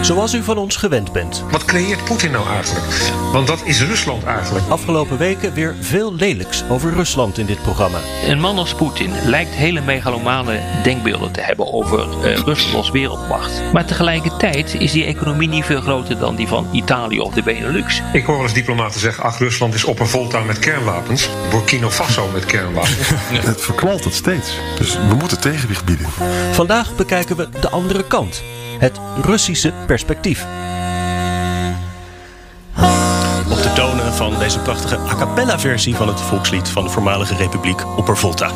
Zoals u van ons gewend bent. Wat creëert Poetin nou eigenlijk? Want dat is Rusland eigenlijk. Afgelopen weken weer veel lelijks over Rusland in dit programma. Een man als Poetin lijkt hele megalomane denkbeelden te hebben over uh, Rusland als wereldmacht. Maar tegelijkertijd is die economie niet veel groter dan die van Italië of de Benelux. Ik hoor wel eens diplomaten zeggen: ach, Rusland is op een volta met kernwapens. Burkina Faso met kernwapens. Het verknalt het steeds. Dus we moeten tegenwicht bieden. Vandaag bekijken we de andere kant. Het Russische perspectief. Op de tonen van deze prachtige a cappella versie van het volkslied van de voormalige republiek Oppervolta.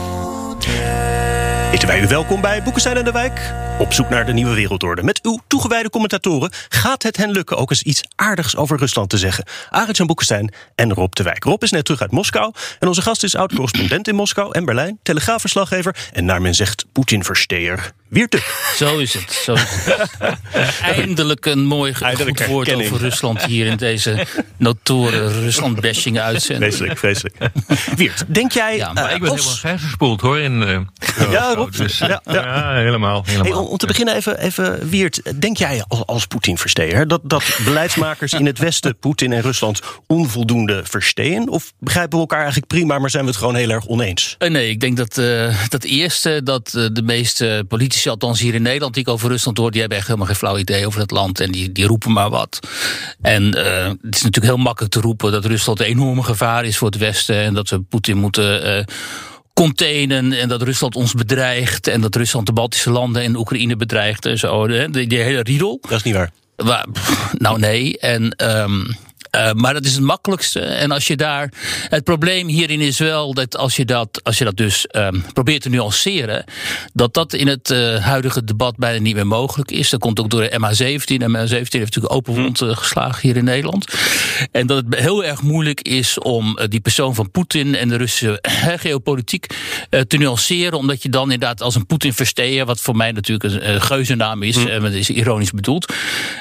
Heten wij u welkom bij Boekenstein en de Wijk. Op zoek naar de nieuwe wereldorde. Met uw toegewijde commentatoren gaat het hen lukken ook eens iets aardigs over Rusland te zeggen. Arend Boekenstein en Rob de Wijk. Rob is net terug uit Moskou. En onze gast is oud-correspondent in Moskou en Berlijn. Telegraafverslaggever en naar men zegt Poetin-versteer. Wierte. Zo is het. Zo is het. Eindelijk een mooi goed woord over Rusland hier in deze notoren Rusland-bashing uitzending. Vreselijk, vreselijk. Wiert, denk jij... Ja, maar uh, ik ben als... helemaal gespoeld hoor. In, uh, ja, Rob. Dus, ja, ja. ja, helemaal. helemaal. Hey, om, om, te beginnen even, even Wiert. Denk jij als, als Poetin-versteer dat, dat beleidsmakers in het Westen Poetin en Rusland onvoldoende verstehen? Of begrijpen we elkaar eigenlijk prima, maar zijn we het gewoon heel erg oneens? Uh, nee, ik denk dat dat eerste, dat de meeste politici althans hier in Nederland, die ik over Rusland hoor, die hebben echt helemaal geen flauw idee over het land. En die, die roepen maar wat. En uh, het is natuurlijk heel makkelijk te roepen dat Rusland een enorme gevaar is voor het Westen. En dat we Poetin moeten. Uh, containen en dat Rusland ons bedreigt en dat Rusland de Baltische landen en Oekraïne bedreigt en zo. Die, die hele riedel. Dat is niet waar. waar nou nee, en um, uh, maar dat is het makkelijkste. En als je daar. Het probleem hierin is wel dat als je dat, als je dat dus um, probeert te nuanceren. dat dat in het uh, huidige debat bijna niet meer mogelijk is. Dat komt ook door de MH17. En MH17 heeft natuurlijk open wond uh, geslagen hier in Nederland. En dat het heel erg moeilijk is om die persoon van Poetin en de Russische geopolitiek te nuanceren. Omdat je dan inderdaad als een Poetin versteer, wat voor mij natuurlijk een, geuzennaam is, en dat is ironisch bedoeld,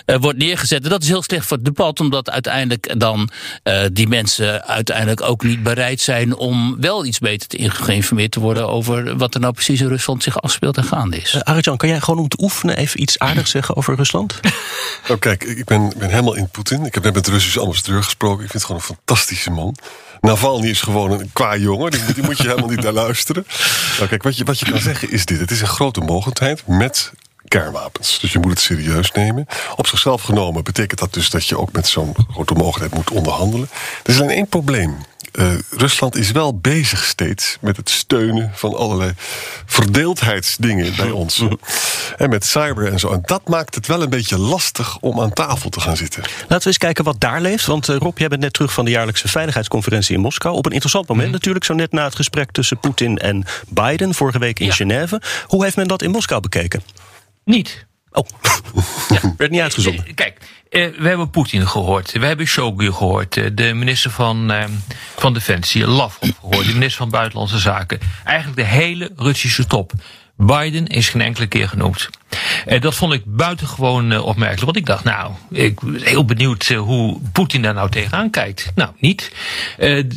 wordt neergezet. En dat is heel slecht voor het debat, omdat uiteindelijk dan uh, die mensen uiteindelijk ook niet bereid zijn om wel iets beter te geïnformeerd te worden over wat er nou precies in Rusland zich afspeelt en gaande is. Uh, Arjan, kan jij gewoon om te oefenen even iets aardigs zeggen over Rusland? nou, kijk, ik ben, ben helemaal in Poetin. Ik heb net met de Russische ambassadeur gesproken. Ik vind het gewoon een fantastische man. Navalny is gewoon een qua jongen. Die, die moet je helemaal niet naar luisteren. Nou, kijk, wat je, wat je kan zeggen is dit. Het is een grote mogendheid met kernwapens. Dus je moet het serieus nemen. Op zichzelf genomen betekent dat dus dat je ook met zo'n grote mogelijkheid moet onderhandelen. Er is alleen één probleem. Uh, Rusland is wel bezig steeds met het steunen van allerlei verdeeldheidsdingen bij ons. en met cyber en zo. En dat maakt het wel een beetje lastig om aan tafel te gaan zitten. Laten we eens kijken wat daar leeft. Want uh, Rob, jij bent net terug van de jaarlijkse veiligheidsconferentie in Moskou. Op een interessant moment mm. natuurlijk, zo net na het gesprek tussen Poetin en Biden vorige week in ja. Genève. Hoe heeft men dat in Moskou bekeken? Niet. Oh, ja, werd niet uitgezonden. Kijk, uh, we hebben Poetin gehoord. We hebben Shogun gehoord. Uh, de minister van, uh, van Defensie, Lavrov gehoord. De minister van Buitenlandse Zaken. Eigenlijk de hele Russische top. Biden is geen enkele keer genoemd. Dat vond ik buitengewoon opmerkelijk. Want ik dacht, nou, ik ben heel benieuwd hoe Poetin daar nou tegenaan kijkt. Nou, niet.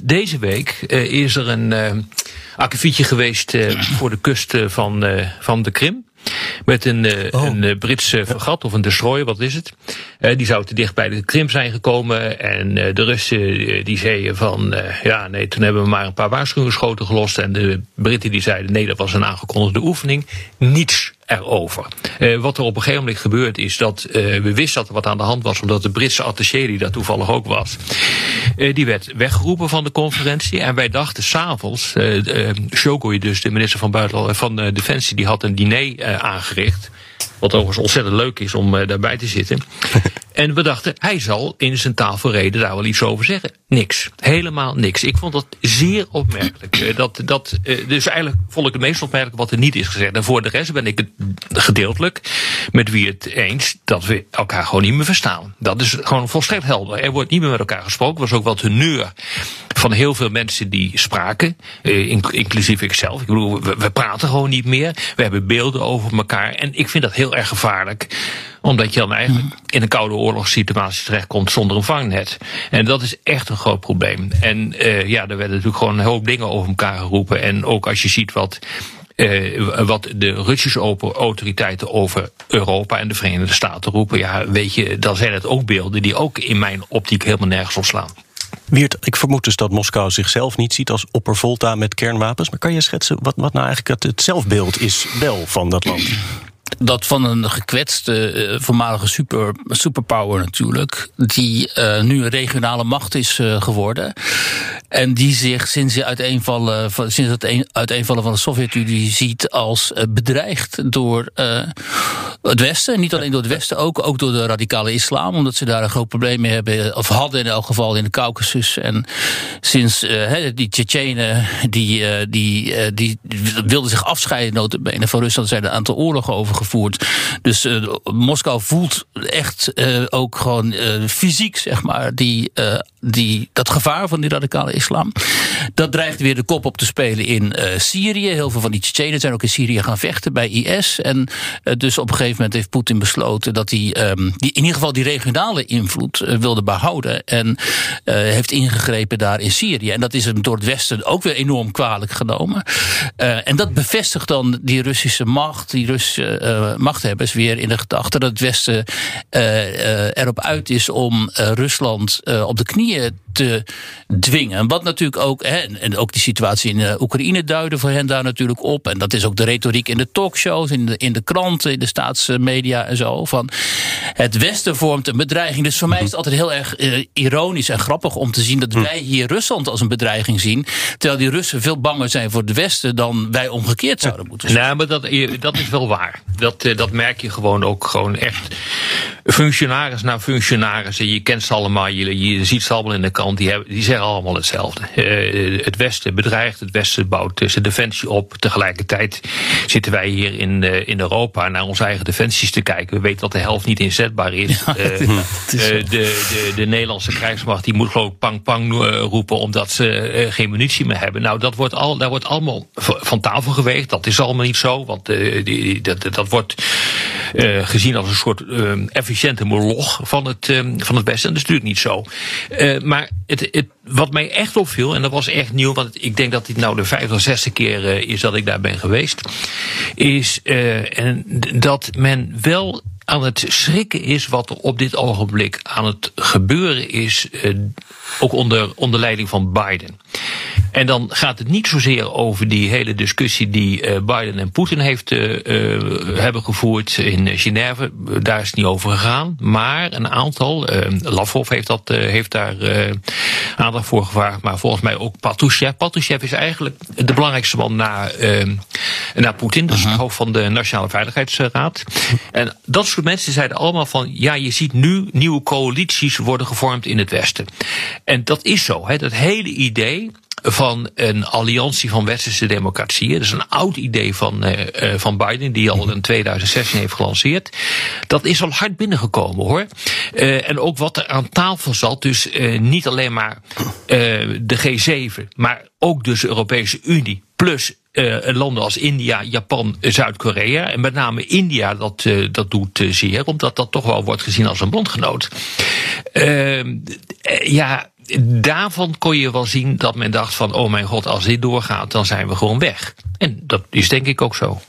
deze week is er een akkefietje geweest voor de kust van, van de Krim. Met een, uh, oh. een uh, Britse vergat of een destroyer, wat is het? Die zou te dicht bij de Krim zijn gekomen. En de Russen die zeiden van, ja nee, toen hebben we maar een paar waarschuwingsschoten gelost. En de Britten die zeiden, nee, dat was een aangekondigde oefening. Niets erover. Uh, wat er op een gegeven moment gebeurt is dat uh, we wisten dat er wat aan de hand was, omdat de Britse attaché, die daar toevallig ook was, uh, die werd weggeroepen van de conferentie. En wij dachten s'avonds, uh, dus de minister van, Buitenland, van Defensie, die had een diner aangericht. Wat overigens ontzettend leuk is om daarbij te zitten. En we dachten, hij zal in zijn tafelreden daar wel iets over zeggen. Niks. Helemaal niks. Ik vond dat zeer opmerkelijk. Eh, Dat, dat, eh, dus eigenlijk vond ik het meest opmerkelijk wat er niet is gezegd. En voor de rest ben ik het gedeeltelijk met wie het eens dat we elkaar gewoon niet meer verstaan. Dat is gewoon volstrekt helder. Er wordt niet meer met elkaar gesproken. was ook wel teneur van heel veel mensen die spraken, eh, in- inclusief ikzelf. Ik bedoel, we, we praten gewoon niet meer. We hebben beelden over elkaar. En ik vind dat heel erg gevaarlijk. Omdat je dan eigenlijk in een koude oorlogssituatie terechtkomt zonder een vangnet. En dat is echt een groot probleem. En eh, ja, er werden natuurlijk gewoon een hoop dingen over elkaar geroepen. En ook als je ziet wat. eh, wat de Russische autoriteiten over Europa en de Verenigde Staten roepen, ja, weet je, dan zijn het ook beelden die ook in mijn optiek helemaal nergens op slaan. Wiert, ik vermoed dus dat Moskou zichzelf niet ziet als oppervolta met kernwapens. Maar kan je schetsen wat, wat nou eigenlijk het, het zelfbeeld is wel van dat land? Dat van een gekwetste eh, voormalige super, superpower natuurlijk, die eh, nu een regionale macht is eh, geworden. En die zich sinds, uiteenvallen, sinds het een- uiteenvallen van de Sovjet-Unie ziet als eh, bedreigd door eh, het Westen. Niet alleen door het Westen, ook, ook door de radicale islam, omdat ze daar een groot probleem mee hebben, of hadden in elk geval in de Caucasus. En sinds eh, die Tsjetsjenen, die, die, die wilden zich afscheiden notabene van Rusland, er zijn een aantal oorlogen over gevoerd. Dus Moskou voelt echt ook gewoon fysiek, zeg maar, die, die, dat gevaar van die radicale islam. Dat dreigt weer de kop op te spelen in eh, Syrië. Heel veel van die Tsjetsjenen zijn ook in Syrië gaan vechten bij IS. En eh, dus op een gegeven moment heeft Poetin besloten dat hij ehm, die, in ieder geval die regionale invloed eh, wilde behouden. En heeft ingegrepen daar in Syrië. En dat is hem door het Westen ook weer enorm kwalijk genomen. En dat bevestigt dan die Russische macht, die Russische machthebbers weer in de gedachte dat het Westen erop uit is om Rusland op de knieën te dwingen. Wat natuurlijk ook, hè, en- ook die situatie in eh, Oekraïne duiden voor hen daar natuurlijk op. En dat is ook de retoriek in de talkshows, in de, in de kranten, in de staatsmedia en zo. Van het Westen vormt een bedreiging. Dus voor mij is het altijd heel erg eh, ironisch en grappig om te zien dat wij hier Rusland als een bedreiging zien. Terwijl die Russen veel banger zijn voor het Westen dan wij omgekeerd zouden moeten zijn. Nou, maar dat, dat is wel waar. Dat, eh, dat merk je gewoon ook gewoon echt. Functionaris na functionaris. En je kent ze allemaal, je, je ziet ze allemaal in de krant. Die, hebben, die zeggen allemaal hetzelfde. Eh, het Westen bedreigt, het Westen bouwt zijn defensie op. Tegelijkertijd zitten wij hier in, eh, in Europa naar onze eigen defensies te kijken. We weten dat de helft niet inzetbaar is. Eh, de, de, de Nederlandse krijgsmacht die moet geloof ik pang pang eh, roepen omdat ze geen munitie meer hebben. Nou, dat wordt, al, dat wordt allemaal van tafel geweegd. Dat is allemaal niet zo, want die, dat, dat wordt gezien als een soort eh, efficiënte moloch van het, eh, van het Westen. Dat is natuurlijk niet zo. Maar het, het, wat mij echt opviel, en dat was echt nieuw, want ik denk dat dit nou de vijfde of zesde keer eh, is dat ik daar ben geweest, is eh, en dat men wel aan het schrikken is wat er op dit ogenblik aan het gebeuren is, eh, ook onder, onder leiding van Biden. En dan gaat het niet zozeer over die hele discussie die eh, Biden en Poetin heeft, eh, eh, hebben gevoerd in Genève. Daar is het niet over gegaan. Maar een aantal, Lavrov heeft, dat, eh, heeft daar eh, aandacht voor gevraagd, maar volgens mij ook Patrushev. Patrushev is eigenlijk de belangrijkste man na, na Poetin, dus het hoofd van de Nationale Veiligheidsraad. En dat soort mensen zeiden allemaal van, ja, je ziet nu nieuwe coalities worden gevormd in het Westen. En dat is zo, hè, dat hele idee van een alliantie van westerse democratieën. Dat is een oud idee van, eh, eh, van Biden, die al in 2016 heeft gelanceerd. Dat is al hard binnengekomen hoor. Eh, en ook wat er aan tafel zat, dus eh, niet alleen maar eh, de G7, maar ook dus de Europese Unie, plus eh, landen als India, Japan, Zuid-Korea. En met name India, dat, eh, dat doet zeer, omdat dat toch wel wordt gezien als een bondgenoot. Ehm, eh, ja, daarvan kon je wel zien dat men dacht van, oh mijn god, als dit doorgaat, dan zijn we gewoon weg. En dat is denk ik ook zo.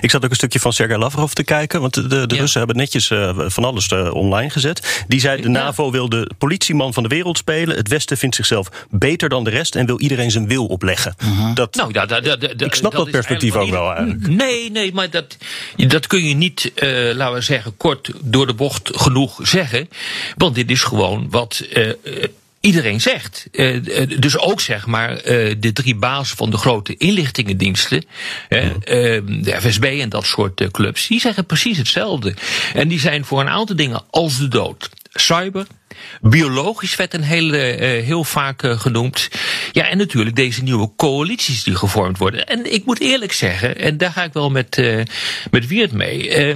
Ik zat ook een stukje van Sergei Lavrov te kijken. Want de, de Ja. Russen hebben netjes eh, van alles eh, online gezet. Die zei: de NAVO wil de politieman van de wereld spelen. Het Westen vindt zichzelf beter dan de rest en wil iedereen zijn wil opleggen. dat, Nou, ja, da- da- da- da- Ik snap dat is perspectief ook wel, eigenlijk. Nee, nee, maar dat, dat kun je niet, eh, laten we zeggen, kort door de bocht genoeg zeggen. Want dit is gewoon wat. Iedereen zegt. Eh, eh, dus ook zeg maar eh, de drie bazen van de grote inlichtingendiensten, hè, eh, de FSB en dat soort clubs, die zeggen precies hetzelfde. En die zijn voor een aantal dingen als de dood. Cyber, biologisch werd een hele, heel vaak genoemd. Ja, en natuurlijk deze nieuwe coalities die gevormd worden. En ik moet eerlijk zeggen, en daar ga ik wel met, met Wiert mee. eh,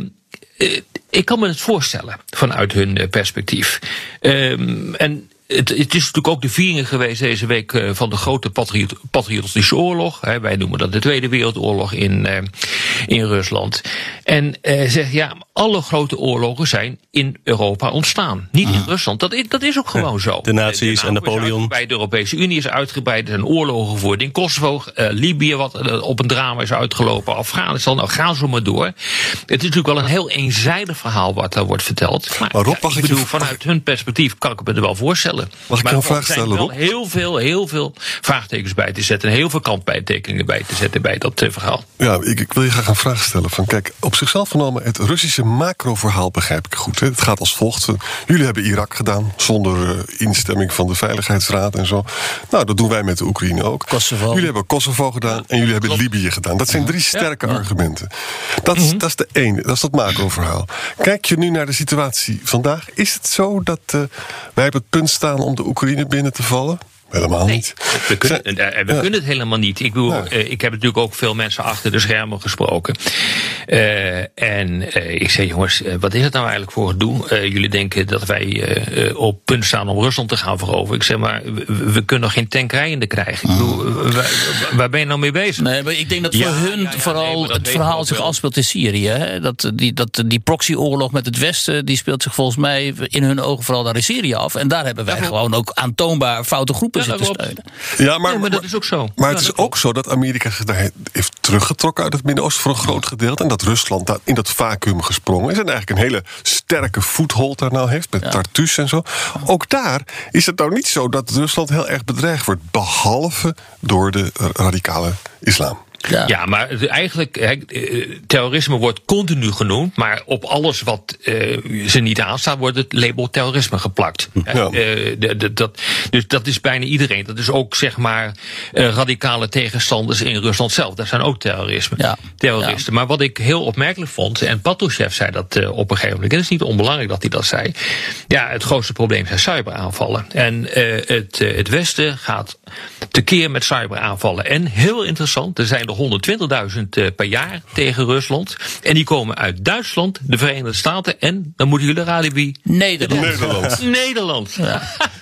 eh, ik kan me het voorstellen vanuit hun perspectief. Ehm, en het, is natuurlijk ook de viering geweest deze week eh, van de grote patriot, patriotische oorlog. Wij noemen dat de Tweede Wereldoorlog in, eh, in Rusland. En eh, zeg ja, alle grote oorlogen zijn in Europa ontstaan. Niet in Rusland. Dat is, dat is ook gewoon zo. De nazi's en Napoleon. uitgebreid, De Europese Unie is uitgebreid. Er zijn oorlogen gevoerd in Kosovo. eh, Libië, wat eh, op een drama is uitgelopen. Afghanistan. Nou, ga zo maar door. Het is natuurlijk wel een heel eenzijdig verhaal wat daar wordt verteld. Maar, Maar Rob, ja, mag ik ik je- bedoel, vanuit hun perspectief kan ik me er wel voorstellen. Mag ik maar een er vraag zijn stellen, wel Rob? heel veel, heel veel vraagtekens bij te zetten. En heel veel kantbijtekeningen bij te zetten bij dat eh, verhaal. Ja, ik, ik wil je graag een vraag stellen. Van, kijk, op zichzelf genomen, het Russische macroverhaal begrijp ik goed. Hè? Het gaat als volgt. Jullie hebben Irak gedaan, zonder eh, instemming van de Veiligheidsraad en zo. Nou, dat doen wij met de Oekraïne ook. Kosovo. Jullie hebben Kosovo gedaan en jullie hebben Libië gedaan. Dat zijn drie sterke argumenten. Dat is, dat is de ene, dat is dat macroverhaal. Kijk je nu naar de situatie vandaag. Is het zo dat eh, wij op het punt staan om de Oekraïne binnen te vallen? Helemaal niet. We kunnen, Zijn- eh, we Ja. kunnen het helemaal niet. Ik, bedoel, Ja. eh, ik heb natuurlijk ook veel mensen achter de schermen gesproken. Eh, en eh, ik zei, jongens, eh, wat is het nou eigenlijk voor het doel? Eh, jullie denken dat wij eh, eh, op punt staan om Rusland te gaan veroveren. Ik zeg maar, we, we kunnen nog geen tank rijende krijgen. Ik bedoel, eh, waar, waar ben je nou mee bezig? Nee, maar ik denk dat voor Ja, hun ja, ja, vooral nee, het verhaal zich afspeelt in Syrië. Hè? Dat, die, dat, die proxyoorlog met het Westen, die speelt zich volgens mij in hun ogen vooral daar in Syrië af. En daar hebben wij gewoon ook aantoonbaar foute groepen zitten daarop. steunen. Ja, maar, Nee, maar dat is ook zo. Maar Ja, het is ook zo dat Amerika zich daar heeft teruggetrokken uit het Midden-Oosten voor een groot gedeelte. En dat Rusland daar in dat vacuüm gesprongen is. En eigenlijk een hele sterke voethold daar nou heeft. Met Tartus en zo. Ook daar is het nou niet zo dat Rusland heel erg bedreigd wordt. Behalve door de radicale islam. Ja. Ja, maar eigenlijk, eh, terrorisme wordt continu genoemd, maar op alles wat eh, ze niet aanstaat, wordt het label terrorisme geplakt. Ja. Eh, dat, dus dat is bijna iedereen. Dat is ook zeg maar radicale tegenstanders in Rusland zelf. Dat zijn ook terrorisme. Ja. terroristen. Maar wat ik heel opmerkelijk vond, en Patrushev zei dat op een gegeven moment, en het is niet onbelangrijk dat hij dat zei. Ja, het grootste probleem zijn cyberaanvallen. En het, het Westen gaat tekeer met cyberaanvallen. En heel interessant, er zijn er 120.000 eh, per jaar tegen Rusland. En die komen uit Duitsland, de Verenigde Staten en, dan moeten jullie raden wie? Nederland. Nederland. Nederland.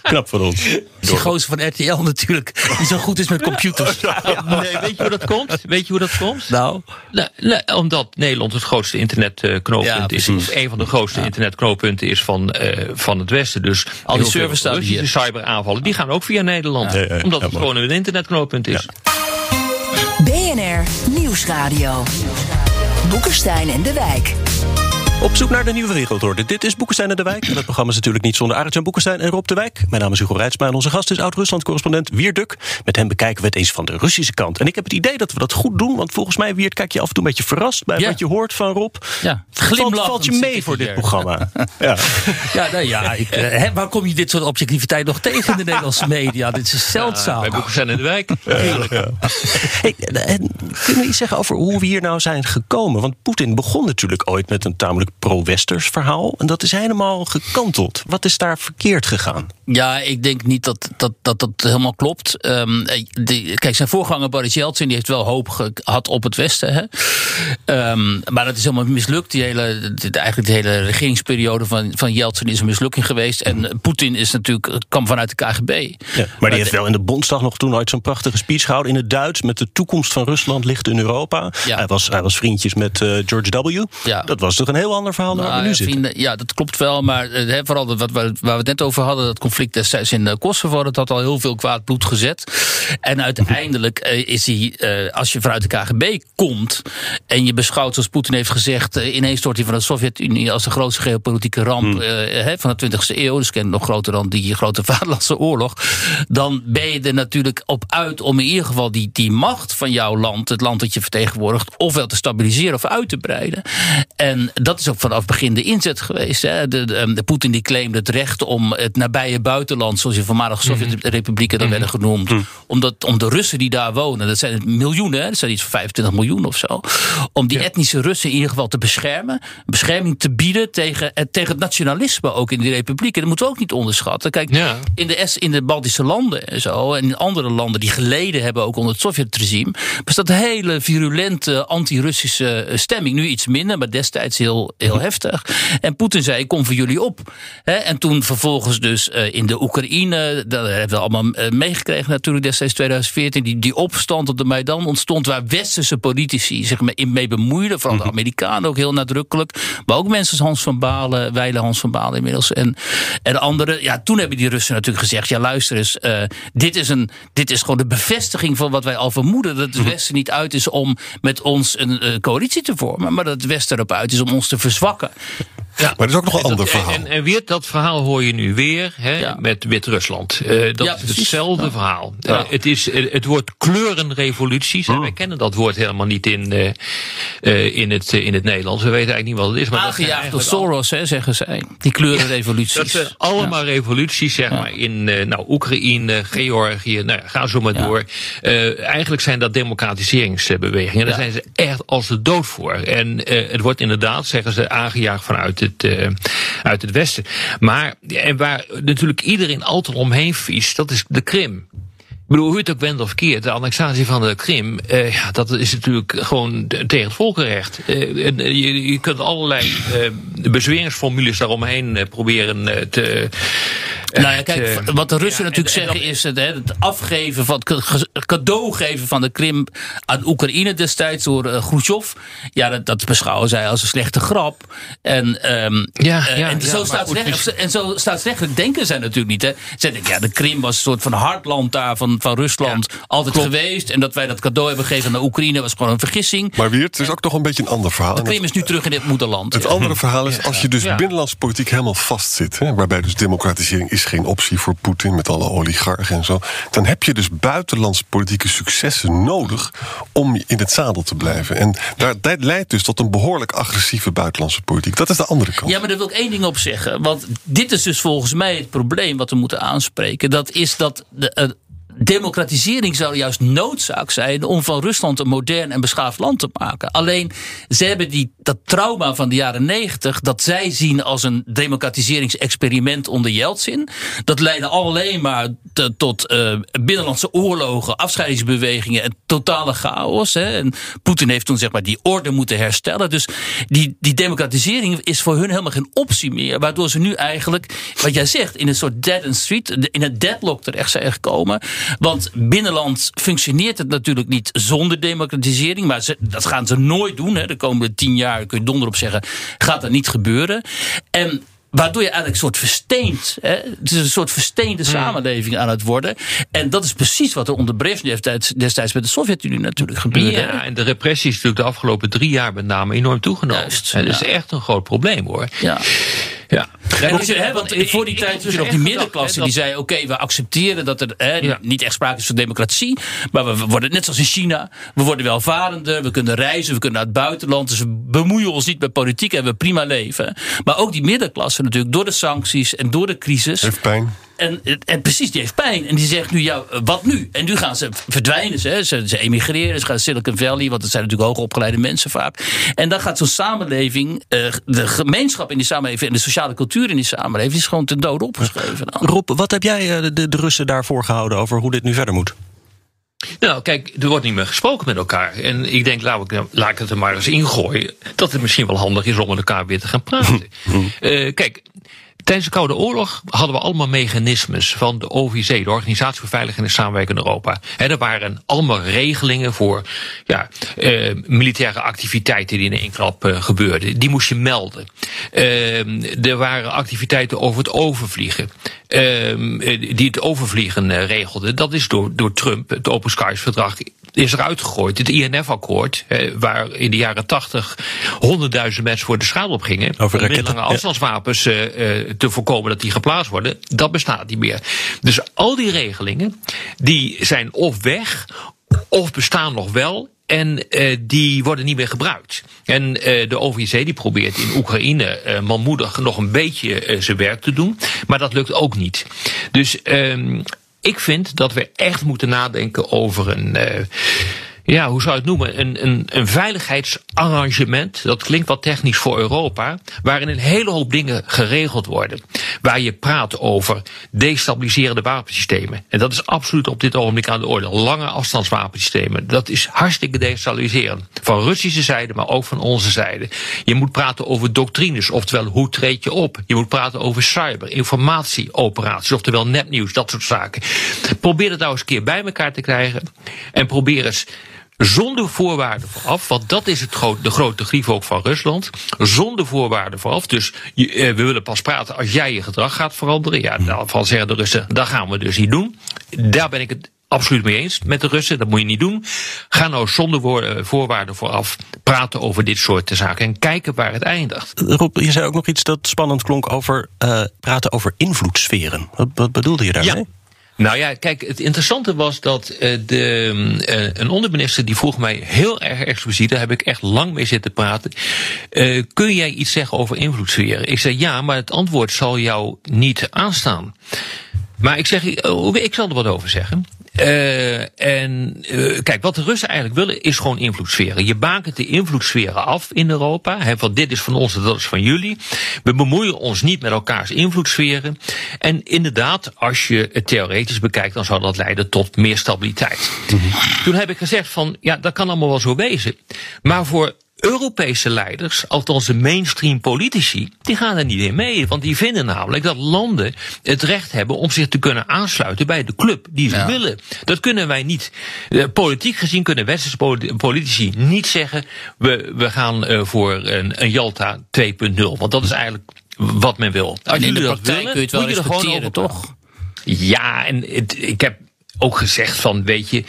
Knap voor ons. Die gozer van RTL natuurlijk, die zo goed is met computers. Nee, weet je hoe dat komt? Weet je hoe dat komt? Nou, Nou, nou, omdat Nederland het grootste internetknooppunt Ja, is. Of een van de grootste internetknooppunten is van, eh, van het Westen. Dus Al die servers hier. cyberaanvallen, die gaan ook via Nederland. Omdat Ja, het gewoon een internetknooppunt is. BNR Nieuwsradio. Boekenstein en de Wijk. Op zoek naar de nieuwe wereldorde. Dit is Boekenstein en de Wijk. En het programma is natuurlijk niet zonder Arend-Jan Boekenstein en Rob de Wijk. Mijn naam is Hugo Reitsma en onze gast is oud-Rusland-correspondent Wiert Duk. Met hem bekijken we het eens van de Russische kant. En ik heb het idee dat we dat goed doen, want volgens mij, Wiert, kijk je af en toe een beetje verrast bij Ja. wat je hoort van Rob. Ja, valt, glimlachend valt je mee voor dit programma? ja. ja, nou ja ik, eh, hè, waar kom je dit soort objectiviteit nog tegen in de Nederlandse media? Dit is zeldzaam. Bij Boeken zijn in de wijk. Hey, en kunnen we iets zeggen over hoe we hier nou zijn gekomen? Want Poetin begon natuurlijk ooit met een tamelijk pro-westers verhaal. En dat is helemaal gekanteld. Wat is daar verkeerd gegaan? Ja, ik denk niet dat dat, dat, dat helemaal klopt. Ehm, die- kijk, zijn voorganger Boris Yeltsin die heeft wel hoop gehad op het Westen. Hè? Ehm, maar dat is helemaal mislukt. Die hele, de- eigenlijk de hele regeringsperiode van, van Yeltsin is een mislukking geweest. En Poetin is natuurlijk, kwam vanuit de KGB. Ja, maar die heeft wel in de Bondsdag nog toen ooit zo'n prachtige speech gehouden in het Duits. Met de toekomst van Rusland ligt in Europa. Ja. Hij, was, hij was vriendjes met eh, George W. Ja. Dat was toch een heel ander verhaal dan waar we Nou, nu zitten. vrienden, ja, dat klopt wel. Maar eh, vooral dat, wat, waar waar we het net over hadden, dat conflict destijds in eh, Kosovo, dat had al heel veel kwaad bloed gezet. En uiteindelijk eh, is hij, als je vanuit de KGB komt en je beschouwt, zoals Poetin heeft gezegd, eh, ineenstorting van de Sovjet-Unie als de grootste geopolitieke ramp hè, van de 20e eeuw, dus nog groter dan die grote Vaderlandse oorlog, dan ben je er natuurlijk op uit om in ieder geval die, die macht van jouw land, het land dat je vertegenwoordigt, ofwel te stabiliseren of uit te breiden. En dat is is ook vanaf begin de inzet geweest. Hè. De, de, de Poetin die claimde het recht om het nabije buitenland, zoals in voormalige Mhm. Sovjet-republieken dat werden genoemd, om, dat, om de Russen die daar wonen, dat zijn miljoenen, hè, dat zijn iets van 25 miljoen of zo, om die etnische Russen in ieder geval te beschermen, bescherming te bieden tegen, het- tegen het nationalisme ook in die republieken. Dat moeten we ook niet onderschatten. Kijk, Ja. in, de, S- in de Baltische landen en zo, en in andere landen die geleden hebben ook onder het Sovjet-regime, bestaat een hele virulente anti-Russische eh, stemming. Nu iets minder, maar destijds heel, heel heftig. En Poetin zei: Ik kom voor jullie op. En toen vervolgens dus eh, in de Oekraïne, dat hebben we allemaal eh, meegekregen natuurlijk destijds 2014, die, die opstand op de Maidan ontstond waar westerse politici zich mee, mee bemoeiden. Vooral de Amerikanen ook heel nadrukkelijk. Maar ook mensen als Hans van Balen, Weile Hans van Balen inmiddels. En, en anderen. Ja, toen hebben die Russen natuurlijk gezegd: ja, luister eens, eh, dit, is een, dit is gewoon de bevestiging van wat wij al vermoeden. Dat het Westen niet uit is om met ons een coalitie te vormen. Maar dat het Westen erop uit is om ons te verzwakken. Ja. Maar er is ook nog een En ander dat- verhaal. En, en weer dat verhaal hoor je nu weer hè, Ja. met Wit-Rusland. Eh, dat Ja, is hetzelfde Ja. verhaal. Ja. Eh, het, is, eh, het woord kleurenrevoluties. en Wij kennen dat woord helemaal niet in, eh, eh, in, het, in het Nederlands. We weten eigenlijk niet wat het is. Maar dat Aangejaagd door Soros, hè, zeggen zij. Die kleurenrevoluties. Dat zijn allemaal revoluties, zeg maar, in eh, nou, Oekraïne, Georgië, nou, ja, ga zo maar Ja. door. Eh, eigenlijk zijn dat democratiseringsbewegingen. Daar Ja. zijn ze echt als de dood voor. En eh, het wordt inderdaad, zeggen ze, aangejaagd vanuit het, eh, uit het Westen. Maar en waar natuurlijk iedereen altijd omheen vies, dat is de Krim. Ik bedoel, hoe het ook wendt of keert, de annexatie van de Krim, eh, ja, dat is natuurlijk gewoon tegen het volkenrecht. Eh, en, eh, je, je kunt allerlei eh bezweringsformules daaromheen eh, proberen eh, te. Nou ja, kijk, wat de Russen ja, natuurlijk en- en zeggen is het, hè, het afgeven van het ca- cadeau geven van de Krim aan Oekraïne destijds door uh, Khrushchev. Ja, dat, dat beschouwen zij als een slechte grap. En, ehm, Ja, ja, en, ja, zo maar staatsrecht- goed, en zo staatsrechtelijk denken zij natuurlijk niet. Hè. Zij denken, ja, de Krim was een soort van hartland daar van, van Rusland altijd geweest. En dat wij dat cadeau hebben gegeven aan de Oekraïne was gewoon een vergissing. Maar Wiert, er is ook nog een beetje een ander verhaal. De Krim is nu terug in het moederland. Het Ja. andere verhaal is, als je dus Ja. binnenlandse politiek helemaal vastzit... Hè, waarbij dus democratisering is geen optie voor Poetin... met alle oligarchen en zo... dan heb je dus buitenlandse politieke successen nodig... om in het zadel te blijven. En daar, dat leidt dus tot een behoorlijk agressieve buitenlandse politiek. Dat is de andere kant. Ja, maar daar wil ik één ding op zeggen. Want dit is dus volgens mij het probleem wat we moeten aanspreken. Dat is dat de, eh, democratisering zou juist noodzaak zijn om van Rusland een modern en beschaafd land te maken. Alleen ze hebben die, dat trauma van de jaren negentig, dat zij zien als een democratiseringsexperiment onder Yeltsin. Dat leidde alleen maar tot eh, binnenlandse oorlogen, afscheidingsbewegingen en totale chaos. Hè. En Poetin heeft toen zeg maar die orde moeten herstellen. Dus die, die democratisering is voor hun helemaal geen optie meer. Waardoor ze nu eigenlijk, wat jij zegt, in een soort dead end street, in een deadlock terecht zijn gekomen. Want binnenland functioneert het natuurlijk niet zonder democratisering. Maar ze, dat gaan ze nooit doen. Hè. De komende tien jaar, kun je donder op zeggen, gaat dat niet gebeuren. En Waardoor je eigenlijk een soort versteend. Hè? Het is een soort versteende samenleving aan het worden. En dat is precies wat er onder Brezhnev destijds, met de Sovjet-Unie natuurlijk gebeurde. Ja, en de repressie is natuurlijk de afgelopen drie jaar met name enorm toegenomen. Juist, en dat is ja. echt een groot probleem hoor. Ja. Ja. En hè, want voor die tijd je nog die middenklasse die zei. oké, we accepteren dat er hè, Ja. niet echt sprake is van democratie. Maar we we worden net zoals in China. We worden welvarender, we kunnen reizen, we kunnen naar het buitenland. Dus we bemoeien ons niet met politiek en we prima leven. Maar ook die middenklasse natuurlijk, door de sancties en door de crisis. Heeft pijn. En, en precies, die heeft pijn. En die zegt nu, ja, wat nu? En nu gaan ze verdwijnen. Ze, hè. ze, ze emigreren, ze gaan naar Silicon Valley, want het zijn natuurlijk hoogopgeleide mensen vaak. En dan gaat zo'n samenleving, eh, de gemeenschap in die samenleving en de sociale cultuur in die samenleving, is gewoon ten dode opgeschreven. dan. Rob, wat heb jij eh, de, de Russen daarvoor gehouden over hoe dit nu verder moet? Nou, kijk, er wordt niet meer gesproken met elkaar. En ik denk, laat ik, laat ik het er maar eens ingooien. Dat het misschien wel handig is om met elkaar weer te gaan praten. Eh, kijk. Tijdens de Koude Oorlog hadden we allemaal mechanismes van de OVC, de Organisatie voor Veiligheid en Samenwerking in Europa. He, er waren allemaal regelingen voor ja, eh, militaire activiteiten die in één klap eh, gebeurden. Die moest je melden. Eh, er waren activiteiten over het overvliegen, eh, die het overvliegen regelden. Dat is door, door Trump, het Open Skies verdrag, is eruit gegooid. Het INF-akkoord, waar in de jaren tachtig honderdduizend mensen voor de schade op gingen. Over om ja. afstandswapens eh, eh, te voorkomen dat die geplaatst worden. Dat bestaat niet meer. Dus al die regelingen, die zijn of weg, of bestaan nog wel En uh, die worden niet meer gebruikt. En uh, de OVC die probeert in Oekraïne uh, manmoedig nog een beetje zijn werk te doen. Maar dat lukt ook niet. Dus um, ik vind dat we echt moeten nadenken over een ja, hoe zou je het noemen? Een, een, een veiligheidsarrangement. Dat klinkt wat technisch voor Europa. Waarin een hele hoop dingen geregeld worden. Waar je praat over destabiliserende wapensystemen. En dat is absoluut op dit ogenblik aan de orde. Lange afstandswapensystemen. Dat is hartstikke destabiliserend. Van Russische zijde, maar ook van onze zijde. Je moet praten over doctrines. Oftewel, hoe treed je op? Je moet praten over cyber, informatieoperaties. Oftewel, nepnieuws, dat soort zaken. Probeer het nou eens een keer bij elkaar te krijgen. En probeer eens zonder voorwaarden vooraf, want dat is het groot, de grote grief ook van Rusland. Zonder voorwaarden vooraf. Dus je, eh, we willen pas praten als jij je gedrag gaat veranderen. Ja, daarvan zeggen de Russen, dat gaan we dus niet doen. Daar ben ik het absoluut mee eens met de Russen. Dat moet je niet doen. Ga nou zonder eh, voorwaarden vooraf praten over dit soort zaken en kijken waar het eindigt. Rob, je zei ook nog iets dat spannend klonk over uh, praten over invloedssferen. Wat, wat bedoelde je daarmee? Ja. Nou ja, kijk, het interessante was dat uh, de, uh, een onderminister die vroeg mij heel erg expliciet, daar heb ik echt lang mee zitten praten. Uh, kun jij iets zeggen over invloedssferen? Ik zei ja, maar het antwoord zal jou niet aanstaan. Maar ik zeg, ik zal er wat over zeggen. Uh, en uh, kijk, wat de Russen eigenlijk willen is gewoon invloedssferen. Je bakent de invloedssferen af in Europa. He, van dit is van ons en dat is van jullie. We bemoeien ons niet met elkaars invloedssferen. En inderdaad, als je het theoretisch bekijkt, dan zou dat leiden tot meer stabiliteit. Mm -hmm. Toen heb ik gezegd van, ja, dat kan allemaal wel zo wezen. Maar voor Europese leiders, althans de mainstream politici, die gaan er niet in mee. Want die vinden namelijk dat landen het recht hebben om zich te kunnen aansluiten bij de club die ze ja. willen. Dat kunnen wij niet. Uh, politiek gezien kunnen westerse politici niet zeggen, we, we gaan uh, voor een, een Jalta 2.0. Want dat is eigenlijk wat men wil. Als jullie dat willen, kun je het wel moet je er gewoon over toch? Ja, en het, ik heb ook gezegd van, weet je,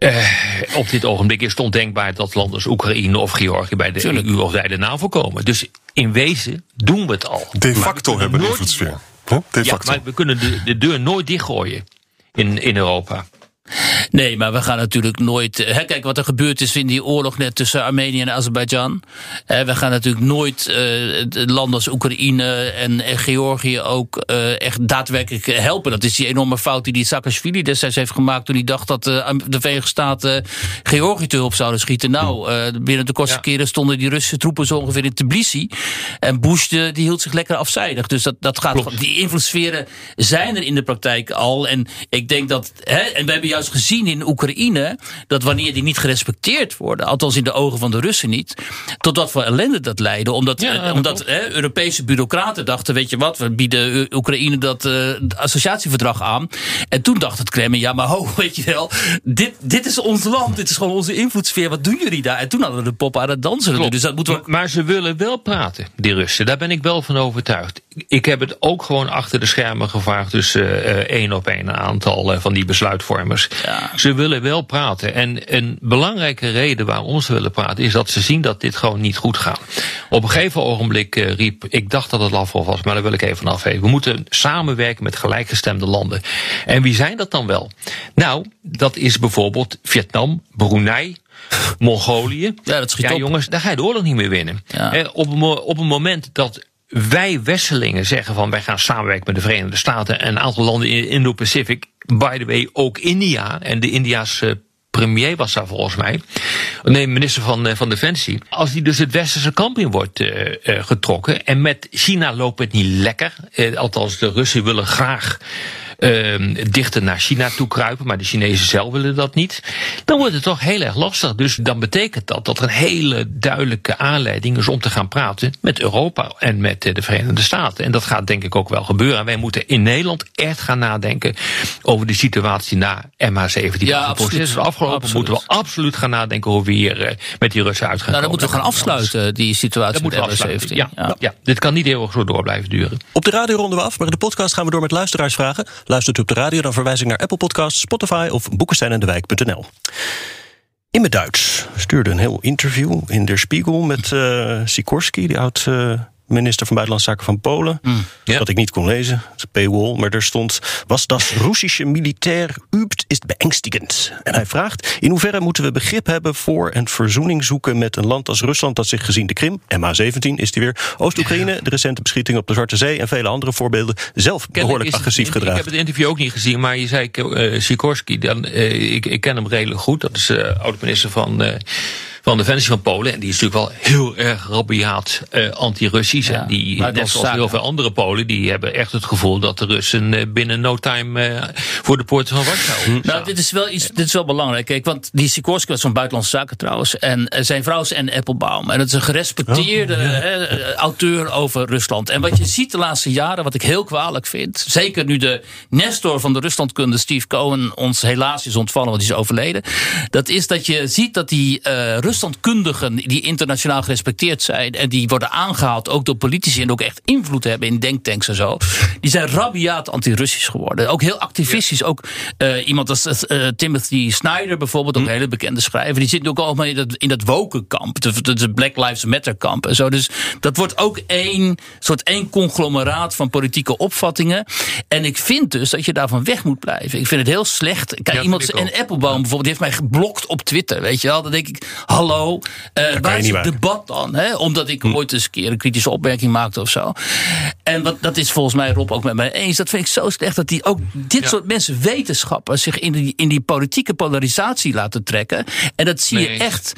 uh, op dit ogenblik is het ondenkbaar dat landen als Oekraïne of Georgië bij de Tuurlijk. EU of bij de NAVO komen. Dus in wezen doen we het al. De facto hebben we invloedssfeer. De facto. Ja, maar we kunnen de, de deur nooit dichtgooien in, in Europa. Nee, maar we gaan natuurlijk nooit. Hè, kijk wat er gebeurd is in die oorlog net tussen Armenië en Azerbeidzjan. we gaan natuurlijk nooit uh, landen als Oekraïne en, en Georgië ook uh, echt daadwerkelijk helpen. Dat is die enorme fout die die Saakashvili destijds heeft gemaakt toen hij dacht dat uh, de Verenigde Staten Georgië te hulp zouden schieten. Nou, binnen de kortste ja. keren stonden die Russische troepen zo ongeveer in Tbilisi. En Bush die hield zich lekker afzijdig. Dus dat, dat gaat. Klopt. Die invloedssferen zijn er in de praktijk al. En ik denk dat. Hè, en we hebben juist gezien in Oekraïne dat wanneer die niet gerespecteerd worden, althans in de ogen van de Russen niet, tot wat voor ellende dat leidde. Omdat, ja, eh, omdat Europese bureaucraten dachten: weet je wat, we bieden Oekraïne dat uh, associatieverdrag aan. En toen dacht het Kremlin: ja, maar ho, weet je wel, dit, dit is ons land, dit is gewoon onze invloedssfeer. Wat doen jullie daar? En toen hadden we de pop aan het dansen. Dus dat moeten we... Maar ze willen wel praten, die Russen. Daar ben ik wel van overtuigd. Ik heb het ook gewoon achter de schermen gevraagd, dus uh, één op één een aantal uh, van die besluitvormers. Ja. Ze willen wel praten. En een belangrijke reden waarom ze willen praten is dat ze zien dat dit gewoon niet goed gaat. Op een gegeven ogenblik uh, riep, ik dacht dat het Lavrov was, maar daar wil ik even afgeven. We moeten samenwerken met gelijkgestemde landen. En wie zijn dat dan wel? Nou, dat is bijvoorbeeld Vietnam, Brunei, Mongolië. Ja, dat schiet ja, op. jongens, daar ga je de oorlog niet meer winnen. Ja. Eh, op, een, op een moment dat wij Westelingen zeggen van wij gaan samenwerken met de Verenigde Staten en een aantal landen in Indo-Pacific, by the way ook India en de Indiaanse premier was daar volgens mij. Nee, minister van, van Defensie. Als die dus het westerse kamp in wordt uh, getrokken. En met China loopt het niet lekker. Althans, de Russen willen graag dichter naar China toe kruipen, maar de Chinezen zelf willen dat niet. Dan wordt het toch heel erg lastig. Dus dan betekent dat dat er een hele duidelijke aanleiding is om te gaan praten met Europa en met de Verenigde Staten. En dat gaat denk ik ook wel gebeuren. En wij moeten in Nederland echt gaan nadenken over de situatie na MH17. Ja, het proces is afgelopen, absoluut. moeten we absoluut gaan nadenken hoe we hier uh, met die Russen uit gaan Nou, dan moeten we gaan afsluiten, die situatie Dat met afsluiten. MH17. Ja, ja. ja, dit kan niet eeuwig zo door blijven duren. Op de radio ronden we af, maar in de podcast gaan we door met luisteraarsvragen. Luistert u op de radio, dan verwijs ik naar Apple Podcasts, Spotify of boekensteinendewijk.nl. In mijn Duits stuurde een heel interview in Der Spiegel met uh, Sikorski, die oud uh, minister van Buitenlandse Zaken van Polen. Hmm. Ja. Dat ik niet kon lezen, het paywall, maar er stond... Was das Russische militair übt, is beängstigend. En hij vraagt, in hoeverre moeten we begrip hebben... voor en verzoening zoeken met een land als Rusland... dat zich gezien de Krim, MH17 is die weer... Oost-Oekraïne, de recente beschieting op de Zwarte Zee... en vele andere voorbeelden zelf behoorlijk agressief gedraagt. Ik heb het interview ook niet gezien, maar je zei eh Sikorski, dan, eh, ik, ik ken hem redelijk goed. Dat is eh oud-minister van, van Defensie van Polen. En die is natuurlijk wel heel erg rabiaat eh, anti-Russisch. Ja, en die, net zoals heel veel andere Polen, die hebben echt het gevoel dat de Russen eh, binnen no time eh, voor de poorten van Warschau Nou, staan. dit is wel iets. Dit is wel belangrijk. Kijk, want die Sikorski was van Buitenlandse Zaken trouwens. En zijn vrouw is Anne Applebaum. En dat is een gerespecteerde hè, eh, auteur over Rusland. En wat je ziet de laatste jaren, wat ik heel kwalijk vind. Zeker nu de Nestor van de Ruslandkunde, Steve Cohen, ons helaas is ontvallen, want die is overleden. Dat is dat je ziet dat die eh, Ruslandkundigen, die internationaal gerespecteerd zijn. en die worden aangehaald ook door politici. en ook echt invloed hebben in denktanks en zo. die zijn rabiaat anti-Russisch geworden. Ook heel activistisch. Ook eh, iemand als eh, Timothy Snyder bijvoorbeeld, ook een hele bekende schrijver. Die zit ook allemaal in dat, in dat wokenkamp. De, Black Lives Matter kamp en zo. Dus dat wordt ook één soort één conglomeraat van politieke opvattingen. En ik vind dus dat je daarvan weg moet blijven. Ik vind het heel slecht. Kijk, Ja, iemand en Applebaum bijvoorbeeld, die heeft mij geblokt op Twitter. Weet je wel? Dan denk ik, hallo, eh, waar is het debat dan? Hè? Omdat ik ooit eens een keer een kritische opmerking maakte of zo. En wat, dat is volgens mij Rob ook met mij eens. Dat vind ik zo slecht dat die ook dit soort mensen, wetenschappers, zich in die, in die politieke polarisatie laten trekken. En dat zie je echt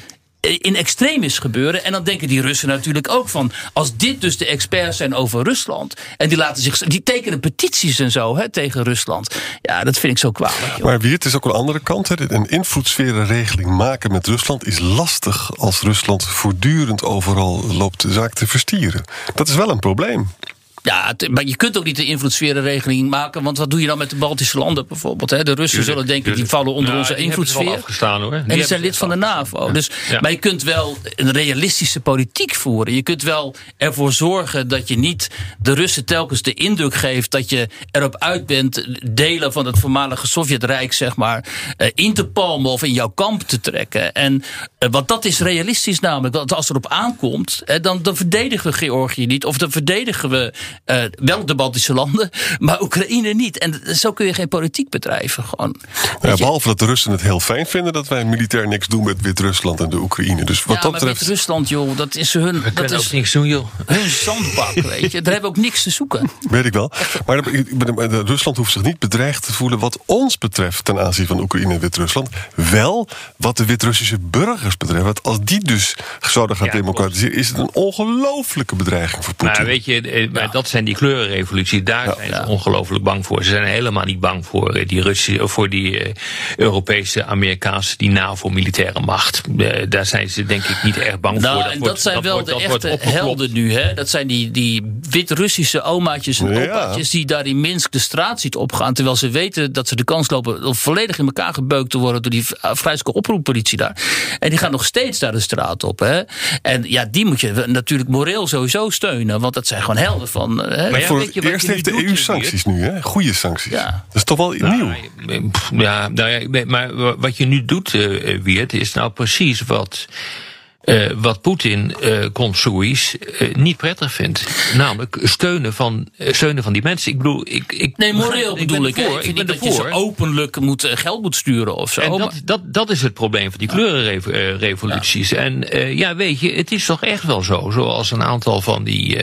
in extremis gebeuren. En dan denken die Russen natuurlijk ook van... als dit dus de experts zijn over Rusland... en die, laten zich, die tekenen petities en zo hè, tegen Rusland... ja, dat vind ik zo kwalijk. Maar weer, het is ook een andere kant. Hè. Een invloedssferenregeling maken met Rusland is lastig als Rusland voortdurend overal loopt de zaak te verstieren. Dat is wel een probleem. Ja, het- maar je kunt ook niet de invloedssferenregeling maken... want wat doe je dan met de Baltische landen bijvoorbeeld? Hè? De Russen zullen denken, die vallen onder onze invloedssfeer. afgestaan hoor. En die zijn lid van de NAVO. Dus, Ja. Maar je kunt wel een realistische politiek voeren. Je kunt wel ervoor zorgen dat je niet de Russen telkens de indruk geeft dat je erop uit bent delen van het voormalige Sovjetrijk, zeg maar, eh, in te palmen of in jouw kamp te trekken. En eh, want dat is realistisch namelijk. Want als het erop aankomt, dan, dan verdedigen we Georgië niet. Of dan verdedigen we eh, wel de Baltische landen, maar Oekraïne niet. En zo kun je geen politiek bedrijven. Gewoon. Ja, behalve dat de Russen het heel fijn vinden dat wij militair niks doen met Wit-Rusland en de Oekraïne. Dus wat ja, dat maar betreft. Wit-Rusland, joh, dat is hun. We Dat is ook niks doen joh. hun zandbak, weet je. Daar hebben we ook niks te zoeken. Weet ik wel. Maar de- Rusland hoeft zich niet bedreigd te voelen wat ons betreft ten aanzien van Oekraïne en Wit-Rusland. Wel wat de Wit-Russische burgers betreft. Want als die dus zouden gaan Ja, democratiseren, is het een ongelofelijke bedreiging voor Poetin. Maar weet je, eh, maar dat zijn die kleurenrevolutie. Daar zijn ze ongelooflijk bang voor. Ze zijn helemaal niet bang voor eh, die Russische, of voor die eh, Europese, Amerikaanse, die NAVO-militaire macht. Eh, daar zijn ze denk ik niet erg bang Nou, voor. en wordt- dat zijn wel wordt- de dat echte helden nu. Hè? Dat zijn die, die wit-Russische omaatjes en Ja. opaatjes... die daar in Minsk de straat ziet opgaan... terwijl ze weten dat ze de kans lopen... om volledig in elkaar gebeukt te worden... door die vrijheidselijke oproeppolitie daar. En die gaan nog steeds daar de straat op. Hè? En ja, die moet je natuurlijk moreel sowieso steunen... want dat zijn gewoon helden van... eh, Hè? Maar ja, voor weet het je wat eerst je nu heeft de EU Geert? sancties nu, hè? Goede sancties. Ja. Dat is toch wel nieuw. Nou, pff, Ja, nou ja, maar wa- wat je nu doet, eh, Wiert, is nou precies wat. Eh, wat Poetin eh consois eh, niet prettig vindt. Namelijk steunen van, steunen van die mensen. Ik bedoel, ik. ik Nee, moreel ik bedoel ik. ervoor, Ik vind ben niet dat je ze ervoor. openlijk moet, geld moet sturen of zo. En maar- dat, dat, dat is het probleem van die kleurenrevoluties. En eh, ja, weet je, het is toch echt wel zo. Zoals een aantal van die,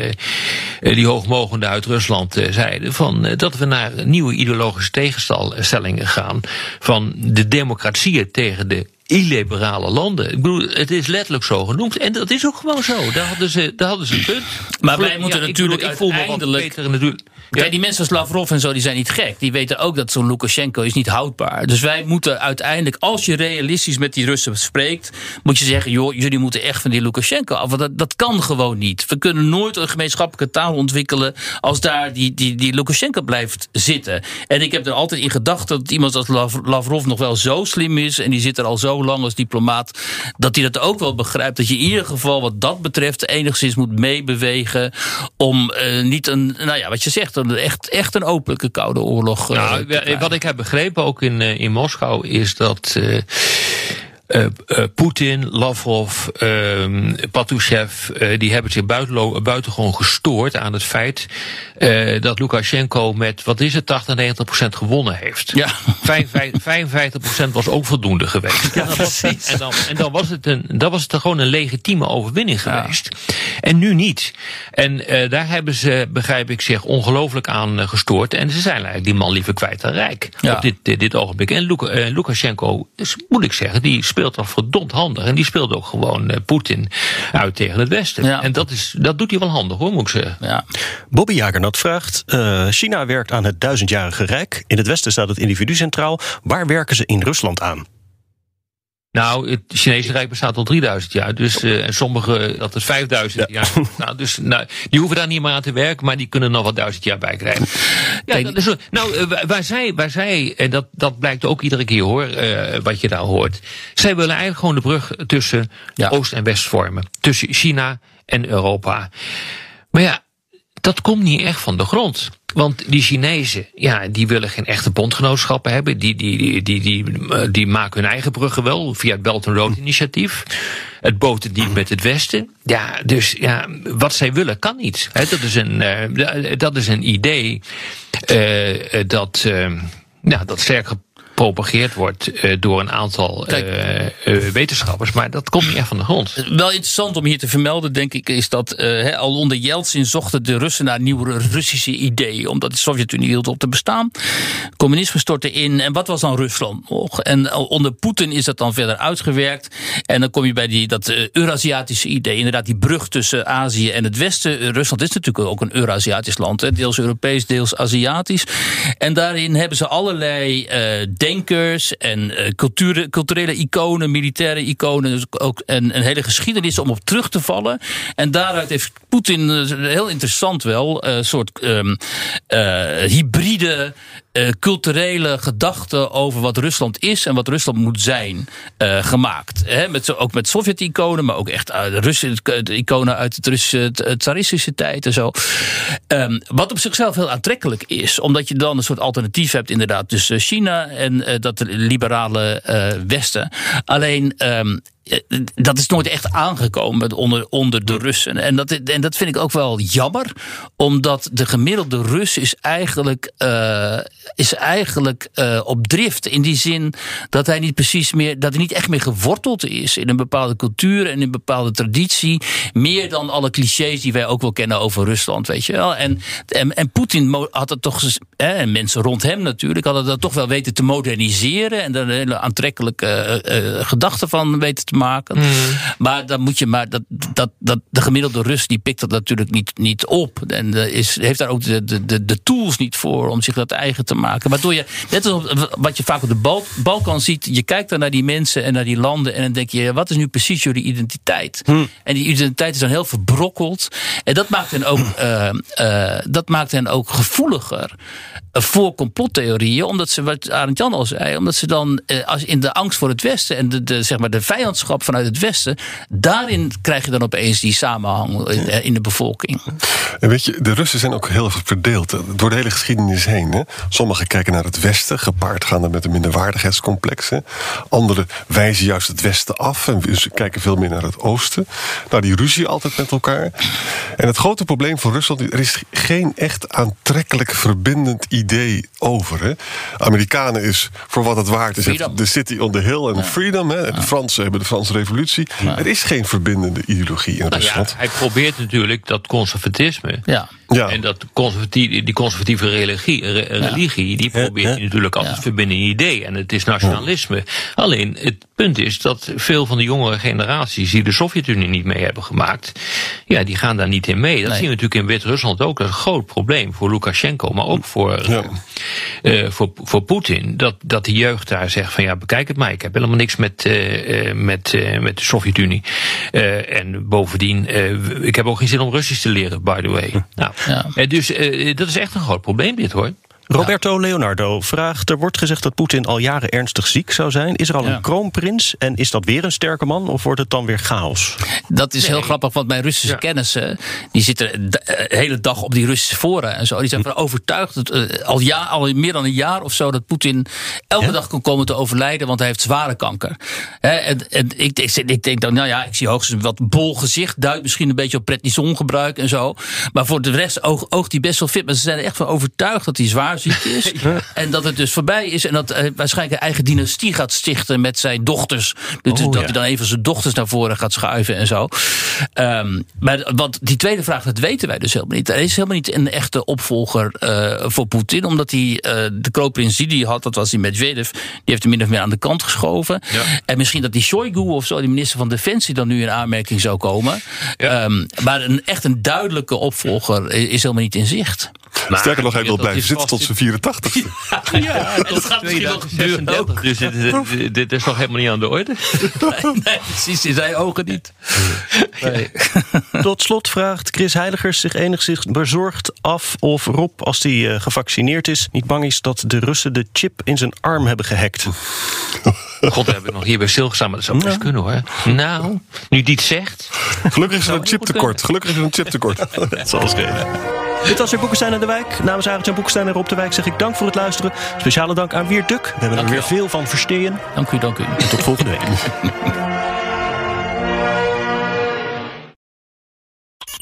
die hoogmogenden uit Rusland zeiden. Van, dat we naar nieuwe ideologische tegenstellingen gaan. Van de democratieën tegen de illiberale landen. Ik bedoel, het is letterlijk zo genoemd. En dat is ook gewoon zo. Daar hadden ze, daar hadden ze een punt. Maar wij Ja, moeten ik natuurlijk bedoel, ik voel me uiteindelijk- beter natuurlijk. Ja. Die mensen als Lavrov en zo, die zijn niet gek. Die weten ook dat zo'n Lukashenko is niet houdbaar. Dus wij moeten uiteindelijk, als je realistisch met die Russen spreekt, moet je zeggen, joh, jullie moeten echt van die Lukashenko af. Want dat, dat kan gewoon niet. We kunnen nooit een gemeenschappelijke taal ontwikkelen als daar die, die, die Lukashenko blijft zitten. En ik heb er altijd in gedacht dat iemand als Lav- Lavrov nog wel zo slim is, en die zit er al zo lang als diplomaat, dat hij dat ook wel begrijpt. Dat je in ieder geval wat dat betreft enigszins moet meebewegen om eh, niet een, nou ja, wat je zegt, een echt, echt een openlijke koude oorlog. eh, Nou, wat ik heb begrepen ook in, eh, in Moskou is dat. Eh, eh, eh, Poetin, Lavrov, uh, Patrushev, uh, die hebben zich buitengewoon gestoord aan het feit uh, dat Lukashenko met, wat is het, 80, 90 procent gewonnen heeft. Ja. 55, 55 procent was ook voldoende geweest. Ja, dat was, en dan, en dan was het, een, dan was het gewoon een legitieme overwinning geweest. En nu niet. En uh, daar hebben ze, begrijp ik, zich ongelooflijk aan uh, gestoord. En ze zijn eigenlijk die man liever kwijt dan rijk. Ja. Op dit, dit, dit ogenblik. En Luk, uh, Lukashenko, dus moet ik zeggen, die speelt al verdomd handig. En die speelt ook gewoon uh, Poetin uit tegen het Westen. Ja. En dat, is, dat doet hij wel handig hoor, moet ik zeggen. Ja. Bobby Jagernat vraagt: uh, China werkt aan het duizendjarige rijk. In het Westen staat het individu centraal. Waar werken ze in Rusland aan? Nou, het Chinese Rijk bestaat al 3000 jaar. Dus, uh, en sommige dat het 5000 ja. jaar. Nou, dus, nou, die hoeven daar niet meer aan te werken, maar die kunnen nog wat duizend jaar bij krijgen. Ja, dat is, nou, uh, waar zij, waar zij en dat, dat blijkt ook iedere keer hoor, uh, wat je daar hoort. Zij willen eigenlijk gewoon de brug tussen Ja. Oost en West vormen. Tussen China en Europa. Maar ja, dat komt niet echt van de grond. Want die Chinezen, ja, die willen geen echte bondgenootschappen hebben. Die, die, die, die, die, die maken hun eigen bruggen wel via het Belt and Road initiatief. Het niet met het Westen. Ja, dus ja, wat zij willen kan niet. Dat, is een, uh, dat is een idee uh, dat, ja, dat sterk gepropageerd wordt uh, door een aantal uh, uh, wetenschappers, maar dat komt niet echt van de grond. Wel interessant om hier te vermelden, denk ik, is dat he, al onder Yeltsin zochten de Russen naar nieuwe Russische ideeën, omdat de Sovjet-Unie hield op te bestaan. Communisme stortte in. En wat was dan Rusland nog? En onder Poetin is dat dan verder uitgewerkt. En dan kom je bij die, dat Eurasiatische idee. Inderdaad, die brug tussen Azië en het Westen. Rusland is natuurlijk ook een Eurasiatisch land, hè, deels Europees, deels Aziatisch. En daarin hebben ze allerlei denkers en uh, culture, culturele iconen, militaire iconen, dus ook een, een, hele geschiedenis om op terug te vallen. En daaruit heeft Poetin uh, heel interessant wel een uh, soort um, hybride. Culturele gedachten over wat Rusland is en wat Rusland moet zijn gemaakt. He, met, ook met Sovjet-iconen, maar ook echt Russische iconen uit het Russische tsaristische tijd en zo. Um, wat op zichzelf heel aantrekkelijk is, omdat je dan een soort alternatief hebt, inderdaad, tussen China en uh, dat liberale uh, Westen. Alleen. Um, dat is nooit echt aangekomen onder, onder de Russen. En dat, en dat vind ik ook wel jammer, omdat de gemiddelde Rus is eigenlijk, uh, is eigenlijk uh, op drift. In die zin dat hij niet precies meer, dat hij niet echt meer geworteld is in een bepaalde cultuur en in een bepaalde traditie. Meer dan alle clichés die wij ook wel kennen over Rusland, weet je wel. En, en, en Poetin had het toch, en mensen rond hem natuurlijk, hadden dat toch wel weten te moderniseren en daar een hele aantrekkelijke uh, gedachten van weten te maken. Mm. Maar dan moet je maar dat, dat, dat de gemiddelde Rus die pikt dat natuurlijk niet, niet op. En is, heeft daar ook de, de, de tools niet voor om zich dat eigen te maken. Waardoor je, net als wat je vaak op de Bal Balkan ziet, je kijkt dan naar die mensen en naar die landen en dan denk je, wat is nu precies jullie identiteit? Mm. En die identiteit is dan heel verbrokkeld. En dat maakt hen ook, uh, uh, dat maakt hen ook gevoeliger voor complottheorieën, omdat ze, wat Arend Jan al zei, omdat ze dan uh, als in de angst voor het Westen en de, de, zeg maar de vanuit het Westen, daarin krijg je dan opeens die samenhang in, in de bevolking. En weet je, de Russen zijn ook heel verdeeld door de hele geschiedenis heen. Hè? Sommigen kijken naar het Westen, gepaard gaande met een minderwaardigheidscomplex. Anderen wijzen juist het Westen af en kijken veel meer naar het Oosten. Nou, die ruzie altijd met elkaar. En het grote probleem voor Rusland, er is geen echt aantrekkelijk verbindend idee over. Hè? Amerikanen is voor wat het waard is, de city on the hill en ja. freedom. Hè? De Fransen hebben de Franse revolutie. Ja. Er is geen verbindende ideologie in nou Rusland. Ja, hij probeert natuurlijk dat conservatisme. Ja. Ja. En dat conservatieve, die conservatieve religie, re, religie die probeert hij natuurlijk altijd te verbinden in idee. En het is nationalisme. Alleen het punt is dat veel van de jongere generaties die de Sovjet-Unie niet mee hebben gemaakt, ja, die gaan daar niet in mee. Dat nee. zien we natuurlijk in Wit-Rusland ook. Dat is een groot probleem voor Lukashenko, maar ook voor, ja. uh, voor, voor Poetin. Dat, dat de jeugd daar zegt van ja, bekijk het maar. Ik heb helemaal niks met, uh, met, uh, met de Sovjet-Unie. en bovendien, ik heb ook geen zin om Russisch te leren, by the way. Nou, ja. dus dat is echt een groot probleem dit hoor. Roberto Leonardo vraagt: Er wordt gezegd dat Poetin al jaren ernstig ziek zou zijn. Is er al Ja. een kroonprins en is dat weer een sterke man of wordt het dan weer chaos? Dat is heel grappig, want mijn Russische kennissen... die zitten de eh, hele dag op die Russische fora en zo. Die zijn van overtuigd, dat, eh, al, ja, al meer dan een jaar of zo... dat Poetin elke dag kan komen te overlijden... want hij heeft zware kanker. Hè, en en ik, ik, ik denk dan, nou ja, ik zie hoogstens een wat bol gezicht... duidt misschien een beetje op prednisongebruik en zo. Maar voor de rest oog- oogt hij best wel fit. Maar ze zijn er echt van overtuigd dat hij zwaar ziek is. En dat het dus voorbij is. En dat hij waarschijnlijk een eigen dynastie gaat stichten met zijn dochters. Dus Oh, dat ja. hij dan even zijn dochters naar voren gaat schuiven en zo. Ehm, maar want die tweede vraag, dat weten wij dus helemaal niet. Er is helemaal niet een echte opvolger eh, voor Poetin. Omdat hij eh, de kroonprins die hij had, dat was die Medvedev. Die heeft hem min of meer aan de kant geschoven. En misschien dat die Shoigu of zo, die minister van Defensie, dan nu in aanmerking zou komen. Ehm, maar een, echt een duidelijke opvolger is helemaal niet in zicht. Sterker nog, hij wil blijven zitten tot zijn 84ste. Ja, dat gaat misschien wel gebeuren ook. 2036, dus dit, dit, is nog helemaal niet aan de orde. Nee, precies, in zijn ogen niet. Tot slot vraagt Chris Heiligers zich enigszins bezorgd af of Rob, als hij eh, gevaccineerd is, niet bang is dat de Russen de chip in zijn arm hebben gehackt. God, daar heb ik nog hierbij stilgestaan, maar dat zou best kunnen hoor. Nou, nu die het zegt. Gelukkig is er een chiptekort. Gelukkig is er een chiptekort. Dat zal schelen. Dit was weer Boekenstein en de Wijk. Namens Arend-Jan Boekenstein en Rob de Wijk zeg ik dank voor het luisteren. Speciale dank aan Wiert Duk. We hebben er weer veel van versteen. Dank u, dank u. Tot volgende week.